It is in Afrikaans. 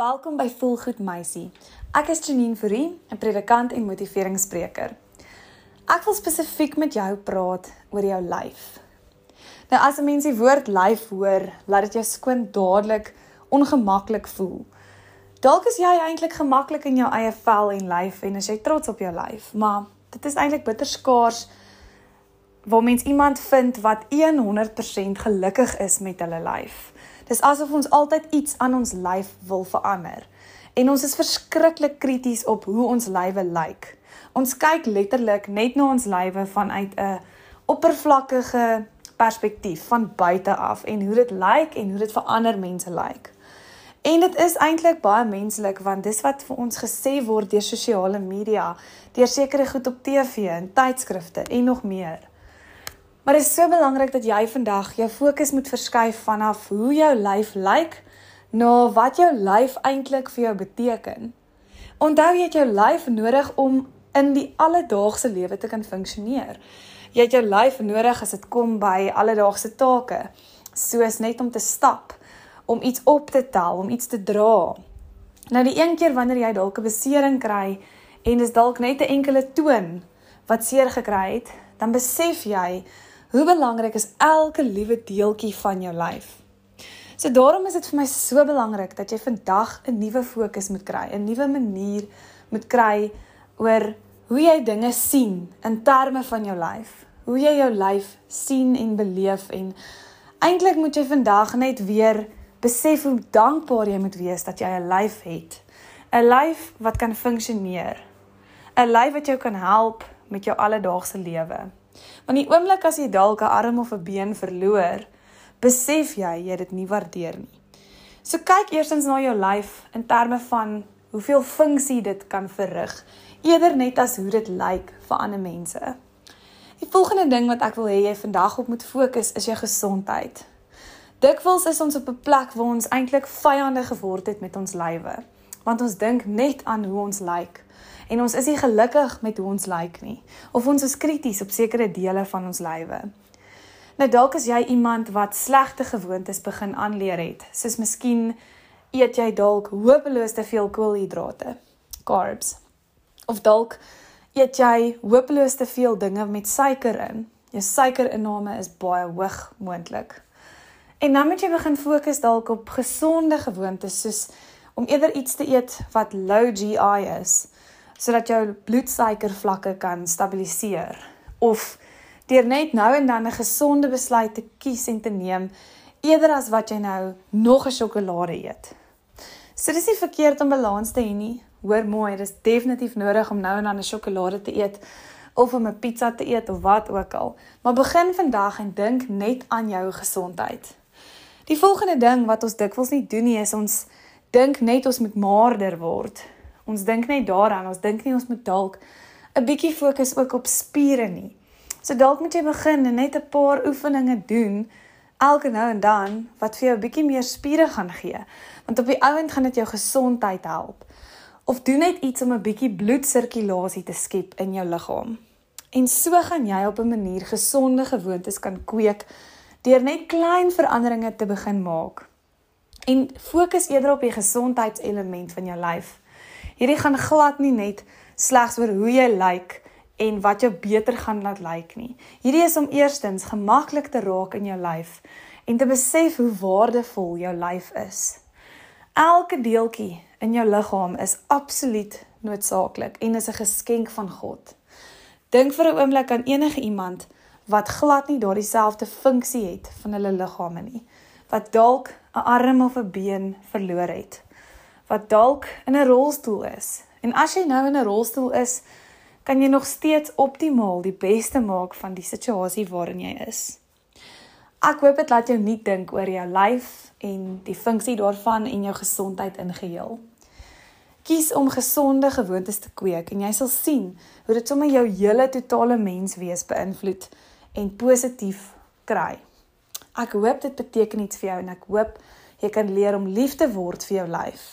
Welkom by Volgoed Meisie. Ek is Janine Fourie, 'n predikant en motiveringsspreker. Ek wil spesifiek met jou praat oor jou lyf. Nou as 'n mens die woord lyf hoor, laat dit jou skoon dadelik ongemaklik voel. Dalk is jy eintlik gemaklik in jou eie vel en lyf en as jy trots op jou lyf, maar dit is eintlik bitter skaars waar mens iemand vind wat 100% gelukkig is met hulle lyf. Dis asof ons altyd iets aan ons lyf wil verander. En ons is verskriklik krities op hoe ons lywe lyk. Ons kyk letterlik net na ons lywe vanuit 'n oppervlakkige perspektief van buite af en hoe dit lyk en hoe dit vir ander mense lyk. En dit is eintlik baie menslik want dis wat vir ons gesê word deur sosiale media, deur sekere goed op TV en tydskrifte en nog meer. Maar dit is so belangrik dat jy vandag jou fokus moet verskuif vanaf hoe jou lyf lyk na wat jou lyf eintlik vir jou beteken. Onthou jy het jou lyf nodig om in die alledaagse lewe te kan funksioneer. Jy het jou lyf nodig as dit kom by alledaagse take, soos net om te stap, om iets op te tel, om iets te dra. Nou die een keer wanneer jy dalk 'n besering kry en dis dalk net 'n enkele toon wat seer gekry het, dan besef jy Hoe belangrik is elke liewe deeltjie van jou lyf? So daarom is dit vir my so belangrik dat jy vandag 'n nuwe fokus moet kry, 'n nuwe manier moet kry oor hoe jy dinge sien in terme van jou lyf. Hoe jy jou lyf sien en beleef en eintlik moet jy vandag net weer besef hoe dankbaar jy moet wees dat jy 'n lyf het. 'n Lyf wat kan funksioneer. 'n Lyf wat jou kan help met jou alledaagse lewe. Want die oomblik as jy dalk 'n arm of 'n been verloor, besef jy jy dit nie waardeer nie. So kyk eersins na jou lyf in terme van hoeveel funksie dit kan verrig, eerder net as hoe dit lyk vir ander mense. Die volgende ding wat ek wil hê jy vandag op moet fokus is jou gesondheid. Dikwels is ons op 'n plek waar ons eintlik vyande geword het met ons lywe, want ons dink net aan hoe ons lyk en ons is nie gelukkig met hoe ons lyk nie of ons is krities op sekere dele van ons lywe. Nou dalk is jy iemand wat slegte gewoontes begin aanleer het, soos miskien eet jy dalk hopeloos te veel koolhidrate, carbs. Of dalk eet jy hopeloos te veel dinge met suiker in. Jou suikerinname is baie hoog moontlik. En dan moet jy begin fokus dalk op gesonde gewoontes soos om eerder iets te eet wat low GI is sodat jou bloedsuikervlakke kan stabiliseer of deur net nou en dan 'n gesonde besluit te kies en te neem eerder as wat jy nou nog 'n sjokolade eet. So dis nie verkeerd om balans te hê nie. Hoor mooi, dis definitief nodig om nou en dan 'n sjokolade te eet of om 'n pizza te eet of wat ook al. Maar begin vandag en dink net aan jou gesondheid. Die volgende ding wat ons dikwels nie doen nie is ons dink net ons moet maarder word. Ons dink net daaraan, ons dink nie ons moet dalk 'n bietjie fokus ook op spiere nie. So dalk moet jy begin en net 'n paar oefeninge doen elke nou en dan wat vir jou 'n bietjie meer spiere gaan gee. Want op die ouend gaan dit jou gesondheid help. Of doen net iets om 'n bietjie bloedsirkulasie te skep in jou liggaam. En so gaan jy op 'n manier gesonde gewoontes kan kweek deur net klein veranderinge te begin maak. En fokus eerder op die gesondheidselement van jou lyf. Hierdie gaan glad nie net slegs oor hoe jy lyk en wat jou beter gaan laat lyk nie. Hierdie is om eerstens gemaklik te raak in jou lyf en te besef hoe waardevol jou lyf is. Elke deeltjie in jou liggaam is absoluut noodsaaklik en is 'n geskenk van God. Dink vir 'n oomblik aan enige iemand wat glad nie daardie selfde funksie het van hulle liggame nie, wat dalk 'n arm of 'n been verloor het wat dalk in 'n rolstoel is. En as jy nou in 'n rolstoel is, kan jy nog steeds optimaal die beste maak van die situasie waarin jy is. Ek hoop dit laat jou nie dink oor jou lyf en die funksie daarvan en jou gesondheid in geheel. Kies om gesonde gewoontes te kweek en jy sal sien hoe dit sommer jou hele totale menswees beïnvloed en positief kry. Ek hoop dit beteken iets vir jou en ek hoop jy kan leer om lief te word vir jou lyf.